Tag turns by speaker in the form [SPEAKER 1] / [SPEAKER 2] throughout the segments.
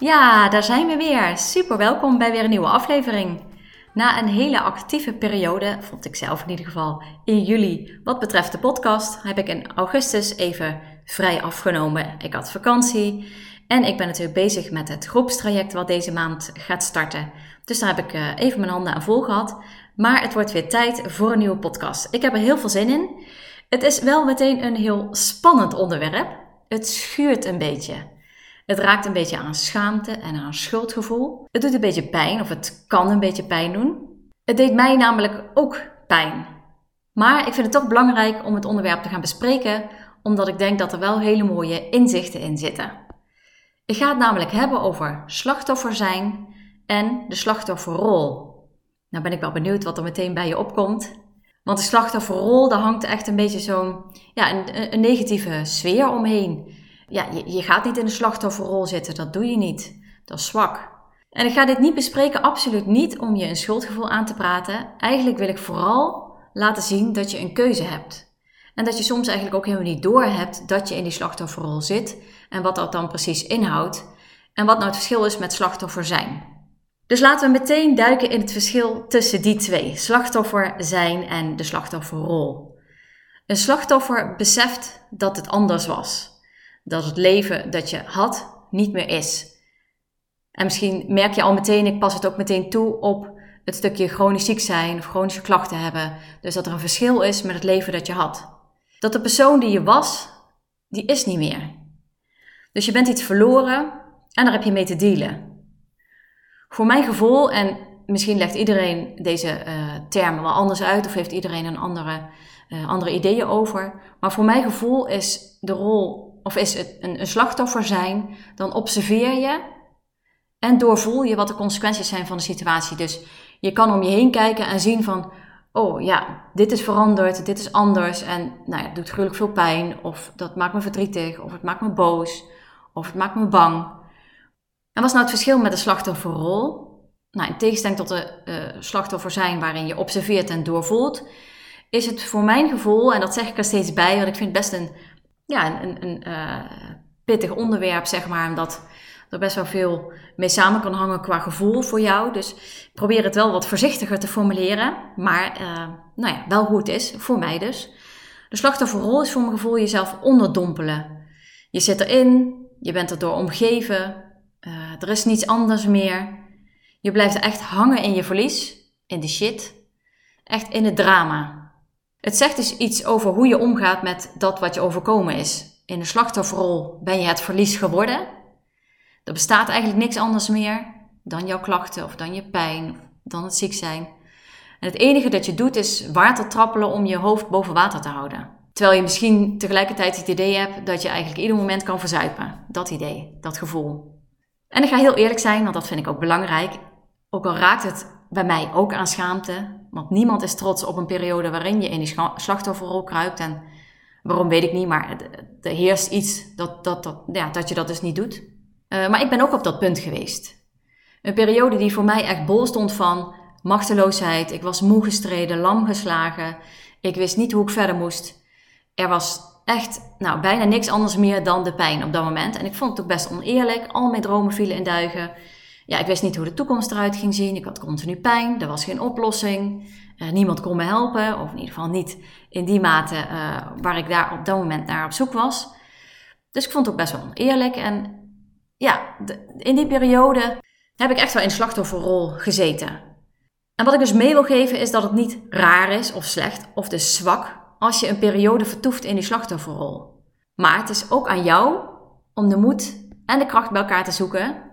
[SPEAKER 1] Ja, daar zijn we weer. Super welkom bij weer een nieuwe aflevering. Na een hele actieve periode, vond ik zelf in ieder geval, in juli wat betreft de podcast, heb ik in augustus even vrij afgenomen. Ik had vakantie en ik ben natuurlijk bezig met het groepstraject wat deze maand gaat starten. Dus daar heb ik eh, even mijn handen aan vol gehad. Maar het wordt weer tijd voor een nieuwe podcast. Ik heb er heel veel zin in. Het is wel meteen een heel spannend onderwerp. Het schuurt een beetje. Het raakt een beetje aan schaamte en aan schuldgevoel. Het doet een beetje pijn, of het kan een beetje pijn doen. Het deed mij namelijk ook pijn. Maar ik vind het toch belangrijk om het onderwerp te gaan bespreken, omdat ik denk dat er wel hele mooie inzichten in zitten. Ik ga het namelijk hebben over slachtoffer zijn en de slachtofferrol. Nou ben ik wel benieuwd wat er meteen bij je opkomt. Want de slachtofferrol, daar hangt echt een beetje zo'n ja, een, een negatieve sfeer omheen ja, je, je gaat niet in de slachtofferrol zitten. Dat doe je niet. Dat is zwak. En ik ga dit niet bespreken, absoluut niet om je een schuldgevoel aan te praten. Eigenlijk wil ik vooral laten zien dat je een keuze hebt. En dat je soms eigenlijk ook helemaal niet doorhebt dat je in die slachtofferrol zit en wat dat dan precies inhoudt en wat nou het verschil is met slachtoffer zijn. Dus laten we meteen duiken in het verschil tussen die twee, slachtoffer zijn en de slachtofferrol. Een slachtoffer beseft dat het anders was dat het leven dat je had niet meer is. En misschien merk je al meteen, ik pas het ook meteen toe op het stukje chronisch ziek zijn of chronische klachten hebben. Dus dat er een verschil is met het leven dat je had. Dat de persoon die je was, die is niet meer. Dus je bent iets verloren en daar heb je mee te dealen. Voor mijn gevoel, en misschien legt iedereen deze uh, termen wel anders uit of heeft iedereen een andere, uh, andere ideeën over. Maar voor mijn gevoel is de rol of is het een, een slachtoffer zijn, dan observeer je en doorvoel je wat de consequenties zijn van de situatie. Dus je kan om je heen kijken en zien van, oh ja, dit is veranderd, dit is anders en nou ja, doet gruwelijk veel pijn of dat maakt me verdrietig of het maakt me boos of het maakt me bang. En wat is nou het verschil met de slachtofferrol? Nou, in tegenstelling tot de uh, slachtoffer zijn waarin je observeert en doorvoelt, is het voor mijn gevoel, en dat zeg ik er steeds bij, want ik vind het best een ja, een, een uh, pittig onderwerp, zeg maar. Omdat er best wel veel mee samen kan hangen qua gevoel voor jou. Dus probeer het wel wat voorzichtiger te formuleren. Maar uh, nou ja, wel hoe het is, voor mij dus. De slachtofferrol is voor mijn gevoel jezelf onderdompelen. Je zit erin, je bent erdoor omgeven, uh, er is niets anders meer. Je blijft echt hangen in je verlies, in de shit, echt in het drama. Het zegt dus iets over hoe je omgaat met dat wat je overkomen is. In de slachtofferrol ben je het verlies geworden. Er bestaat eigenlijk niks anders meer dan jouw klachten of dan je pijn of dan het ziek zijn. En het enige dat je doet is water trappelen om je hoofd boven water te houden. Terwijl je misschien tegelijkertijd het idee hebt dat je eigenlijk ieder moment kan verzuipen. Dat idee, dat gevoel. En ik ga heel eerlijk zijn, want dat vind ik ook belangrijk. Ook al raakt het bij mij ook aan schaamte, want niemand is trots op een periode waarin je in die slachtofferrol kruipt. En waarom weet ik niet, maar er heerst iets dat, dat, dat, ja, dat je dat dus niet doet. Uh, maar ik ben ook op dat punt geweest. Een periode die voor mij echt bol stond van machteloosheid. Ik was moe gestreden, lam geslagen. Ik wist niet hoe ik verder moest. Er was echt nou, bijna niks anders meer dan de pijn op dat moment. En ik vond het ook best oneerlijk. Al mijn dromen vielen in duigen ja, ik wist niet hoe de toekomst eruit ging zien. Ik had continu pijn. Er was geen oplossing. Uh, niemand kon me helpen. Of in ieder geval niet in die mate uh, waar ik daar op dat moment naar op zoek was. Dus ik vond het ook best wel oneerlijk. En ja, in die periode heb ik echt wel in slachtofferrol gezeten. En wat ik dus mee wil geven is dat het niet raar is of slecht of dus zwak als je een periode vertoeft in die slachtofferrol. Maar het is ook aan jou om de moed en de kracht bij elkaar te zoeken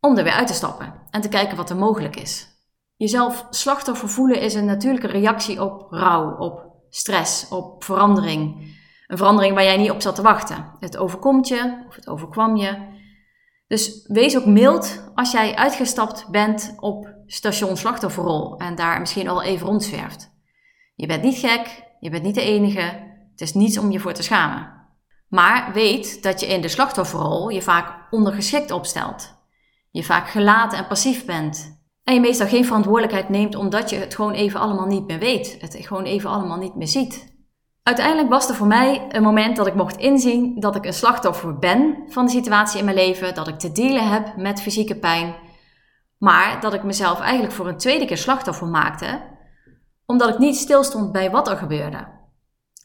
[SPEAKER 1] om er weer uit te stappen en te kijken wat er mogelijk is. Jezelf slachtoffer voelen is een natuurlijke reactie op rouw, op stress, op verandering. Een verandering waar jij niet op zat te wachten. Het overkomt je of het overkwam je. Dus wees ook mild als jij uitgestapt bent op station slachtofferrol en daar misschien al even rondzwerft. Je bent niet gek, je bent niet de enige, het is niets om je voor te schamen. Maar weet dat je in de slachtofferrol je vaak ondergeschikt opstelt. Je vaak gelaten en passief bent. En je meestal geen verantwoordelijkheid neemt omdat je het gewoon even allemaal niet meer weet. Het gewoon even allemaal niet meer ziet. Uiteindelijk was er voor mij een moment dat ik mocht inzien dat ik een slachtoffer ben van de situatie in mijn leven. Dat ik te dealen heb met fysieke pijn. Maar dat ik mezelf eigenlijk voor een tweede keer slachtoffer maakte. Omdat ik niet stilstond bij wat er gebeurde.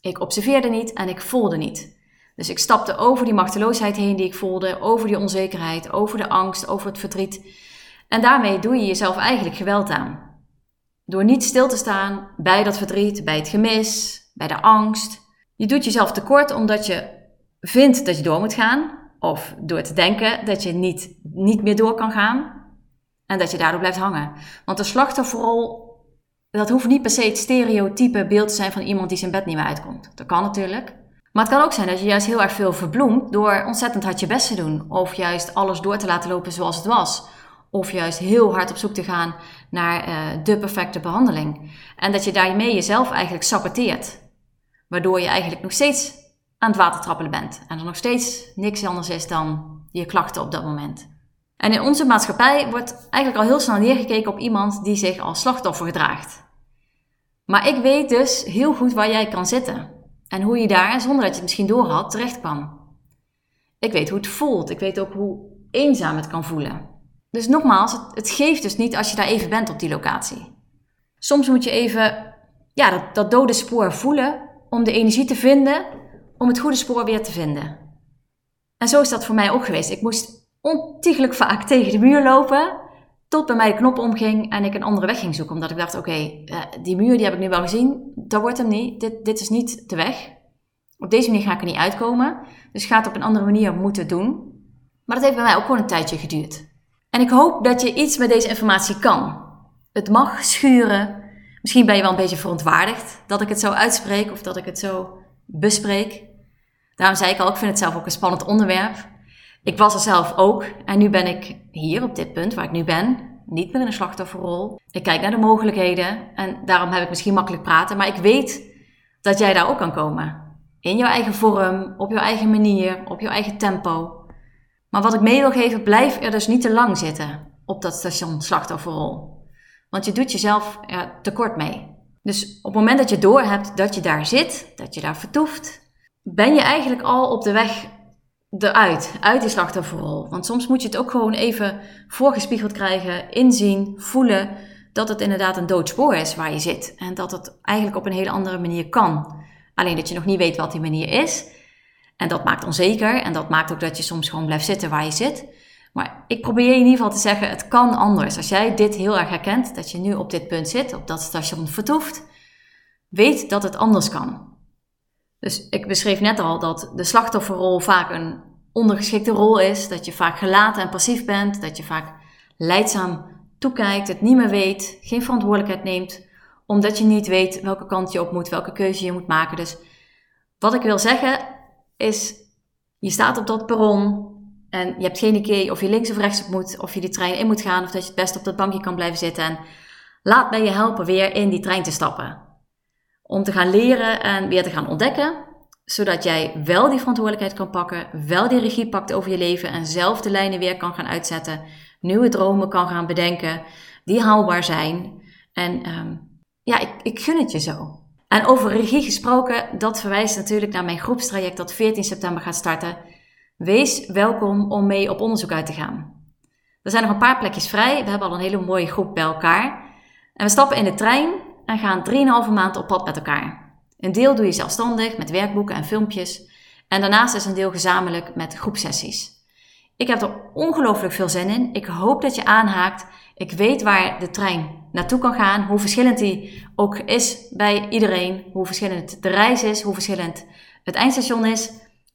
[SPEAKER 1] Ik observeerde niet en ik voelde niet. Dus ik stapte over die machteloosheid heen die ik voelde, over die onzekerheid, over de angst, over het verdriet. En daarmee doe je jezelf eigenlijk geweld aan. Door niet stil te staan bij dat verdriet, bij het gemis, bij de angst. Je doet jezelf tekort omdat je vindt dat je door moet gaan, of door te denken dat je niet, niet meer door kan gaan en dat je daardoor blijft hangen. Want de slachtofferrol, dat hoeft niet per se het stereotype beeld te zijn van iemand die zijn bed niet meer uitkomt. Dat kan natuurlijk. Maar het kan ook zijn dat je juist heel erg veel verbloemt door ontzettend hard je best te doen. Of juist alles door te laten lopen zoals het was. Of juist heel hard op zoek te gaan naar uh, de perfecte behandeling. En dat je daarmee jezelf eigenlijk saboteert. Waardoor je eigenlijk nog steeds aan het watertrappelen bent. En er nog steeds niks anders is dan je klachten op dat moment. En in onze maatschappij wordt eigenlijk al heel snel neergekeken op iemand die zich als slachtoffer gedraagt. Maar ik weet dus heel goed waar jij kan zitten. En hoe je daar, zonder dat je het misschien door had, terecht kwam. Ik weet hoe het voelt. Ik weet ook hoe eenzaam het kan voelen. Dus nogmaals, het, geeft dus niet als je daar even bent op die locatie. Soms moet je even ja, dat, dat dode spoor voelen om de energie te vinden om het goede spoor weer te vinden. En zo is dat voor mij ook geweest. Ik moest ontiegelijk vaak tegen de muur lopen tot bij mij de knop omging en ik een andere weg ging zoeken. Omdat ik dacht, oké, eh, die muur die heb ik nu wel gezien, dat wordt hem niet. Dit, dit is niet de weg. Op deze manier ga ik er niet uitkomen. Dus ik ga het op een andere manier moeten doen. Maar dat heeft bij mij ook gewoon een tijdje geduurd. En ik hoop dat je iets met deze informatie kan. Het mag schuren. Misschien ben je wel een beetje verontwaardigd dat ik het zo uitspreek of dat ik het zo bespreek. Daarom zei ik al, ik vind het zelf ook een spannend onderwerp. Ik was er zelf ook en nu ben ik hier op dit punt waar ik nu ben, niet meer in een slachtofferrol. Ik kijk naar de mogelijkheden en daarom heb ik misschien makkelijk praten, maar ik weet dat jij daar ook kan komen. In jouw eigen vorm, op jouw eigen manier, op jouw eigen tempo. Maar wat ik mee wil geven, blijf er dus niet te lang zitten op dat station slachtofferrol. Want je doet jezelf er tekort mee. Dus op het moment dat je doorhebt dat je daar zit, dat je daar vertoeft, ben je eigenlijk al op de weg eruit, uit die slachtofferrol. Want soms moet je het ook gewoon even voorgespiegeld krijgen, inzien, voelen dat het inderdaad een dood spoor is waar je zit. En dat het eigenlijk op een hele andere manier kan. Alleen dat je nog niet weet wat die manier is. En dat maakt onzeker en dat maakt ook dat je soms gewoon blijft zitten waar je zit. Maar ik probeer je in ieder geval te zeggen, het kan anders. Als jij dit heel erg herkent, dat je nu op dit punt zit, op dat station vertoeft, weet dat het anders kan. Dus ik beschreef net al dat de slachtofferrol vaak een ondergeschikte rol is. Dat je vaak gelaten en passief bent. Dat je vaak leidzaam toekijkt, het niet meer weet, geen verantwoordelijkheid neemt. Omdat je niet weet welke kant je op moet, welke keuze je moet maken. Dus wat ik wil zeggen is, je staat op dat perron en je hebt geen idee of je links of rechts op moet, of je die trein in moet gaan, of dat je het best op dat bankje kan blijven zitten. En laat mij je helpen weer in die trein te stappen. Om te gaan leren en weer te gaan ontdekken, zodat jij wel die verantwoordelijkheid kan pakken, wel die regie pakt over je leven en zelf de lijnen weer kan gaan uitzetten, nieuwe dromen kan gaan bedenken, die haalbaar zijn. En um, ja, ik, ik gun het je zo. En over regie gesproken, dat verwijst natuurlijk naar mijn groepstraject dat 14 september gaat starten. Wees welkom om mee op onderzoek uit te gaan. Er zijn nog een paar plekjes vrij. We hebben al een hele mooie groep bij elkaar. En we stappen in de trein en gaan 3,5 maand op pad met elkaar. Een deel doe je zelfstandig met werkboeken en filmpjes. En daarnaast is een deel gezamenlijk met groepsessies. Ik heb er ongelooflijk veel zin in. Ik hoop dat je aanhaakt. Ik weet waar de trein naartoe kan gaan. Hoe verschillend die ook is bij iedereen. Hoe verschillend de reis is. Hoe verschillend het eindstation is.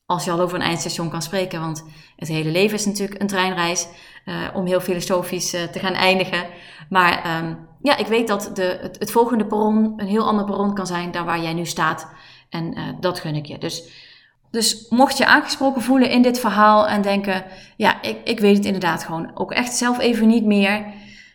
[SPEAKER 1] Als je al over een eindstation kan spreken. Want het hele leven is natuurlijk een treinreis. Uh, om heel filosofisch uh, te gaan eindigen. Maar um, ja, ik weet dat de, het, volgende perron een heel ander perron kan zijn dan waar jij nu staat. En uh, dat gun ik je. Dus, dus mocht je aangesproken voelen in dit verhaal en denken: ja, ik, ik weet het inderdaad gewoon ook echt zelf even niet meer.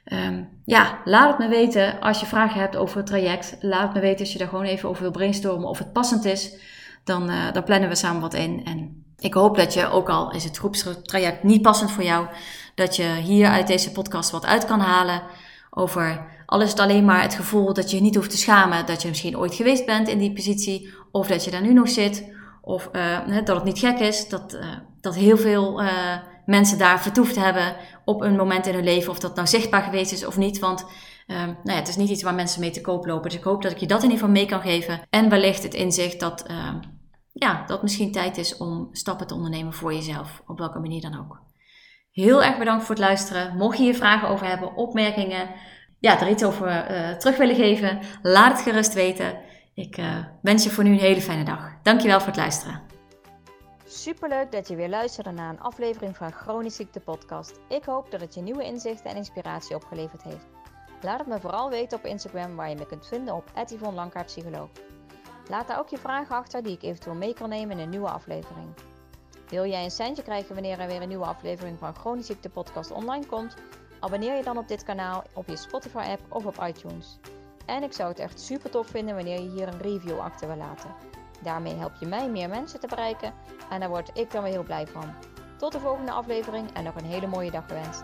[SPEAKER 1] Um, ja, laat het me weten als je vragen hebt over het traject. Laat het me weten als je daar gewoon even over wil brainstormen of het passend is. Dan, dan plannen we samen wat in. En ik hoop dat je, ook al is het groepstraject niet passend voor jou, dat je hier uit deze podcast wat uit kan halen over al is het alleen maar het gevoel dat je niet hoeft te schamen dat je misschien ooit geweest bent in die positie, of dat je daar nu nog zit, of uh, dat het niet gek is dat, uh, dat heel veel uh, mensen daar vertoefd hebben op een moment in hun leven, of dat nou zichtbaar geweest is of niet. Want nou ja, het is niet iets waar mensen mee te koop lopen. Dus ik hoop dat ik je dat in ieder geval mee kan geven. En wellicht het inzicht dat, ja, dat misschien tijd is om stappen te ondernemen voor jezelf, op welke manier dan ook. Heel erg bedankt voor het luisteren. Mocht je hier vragen over hebben, opmerkingen, ja, er iets over uh, terug willen geven, laat het gerust weten. Ik uh, wens je voor nu een hele fijne dag. Dankjewel voor het luisteren.
[SPEAKER 2] Superleuk dat je weer luisterde naar een aflevering van Chronisch Ziekte Podcast. Ik hoop dat het je nieuwe inzichten en inspiratie opgeleverd heeft. Laat het me vooral weten op Instagram waar je me kunt vinden op Yvonne. Laat daar ook je vragen achter die ik eventueel mee kan nemen in een nieuwe aflevering. Wil jij een centje krijgen wanneer er weer een nieuwe aflevering van Chronisch Ziekte Podcast online komt? Abonneer je dan op dit kanaal op je Spotify app of op iTunes. En ik zou het echt super tof vinden wanneer je hier een review achter wil laten. Daarmee help je mij meer mensen te bereiken en daar word ik dan weer heel blij van. Tot de volgende aflevering en nog een hele mooie dag gewenst.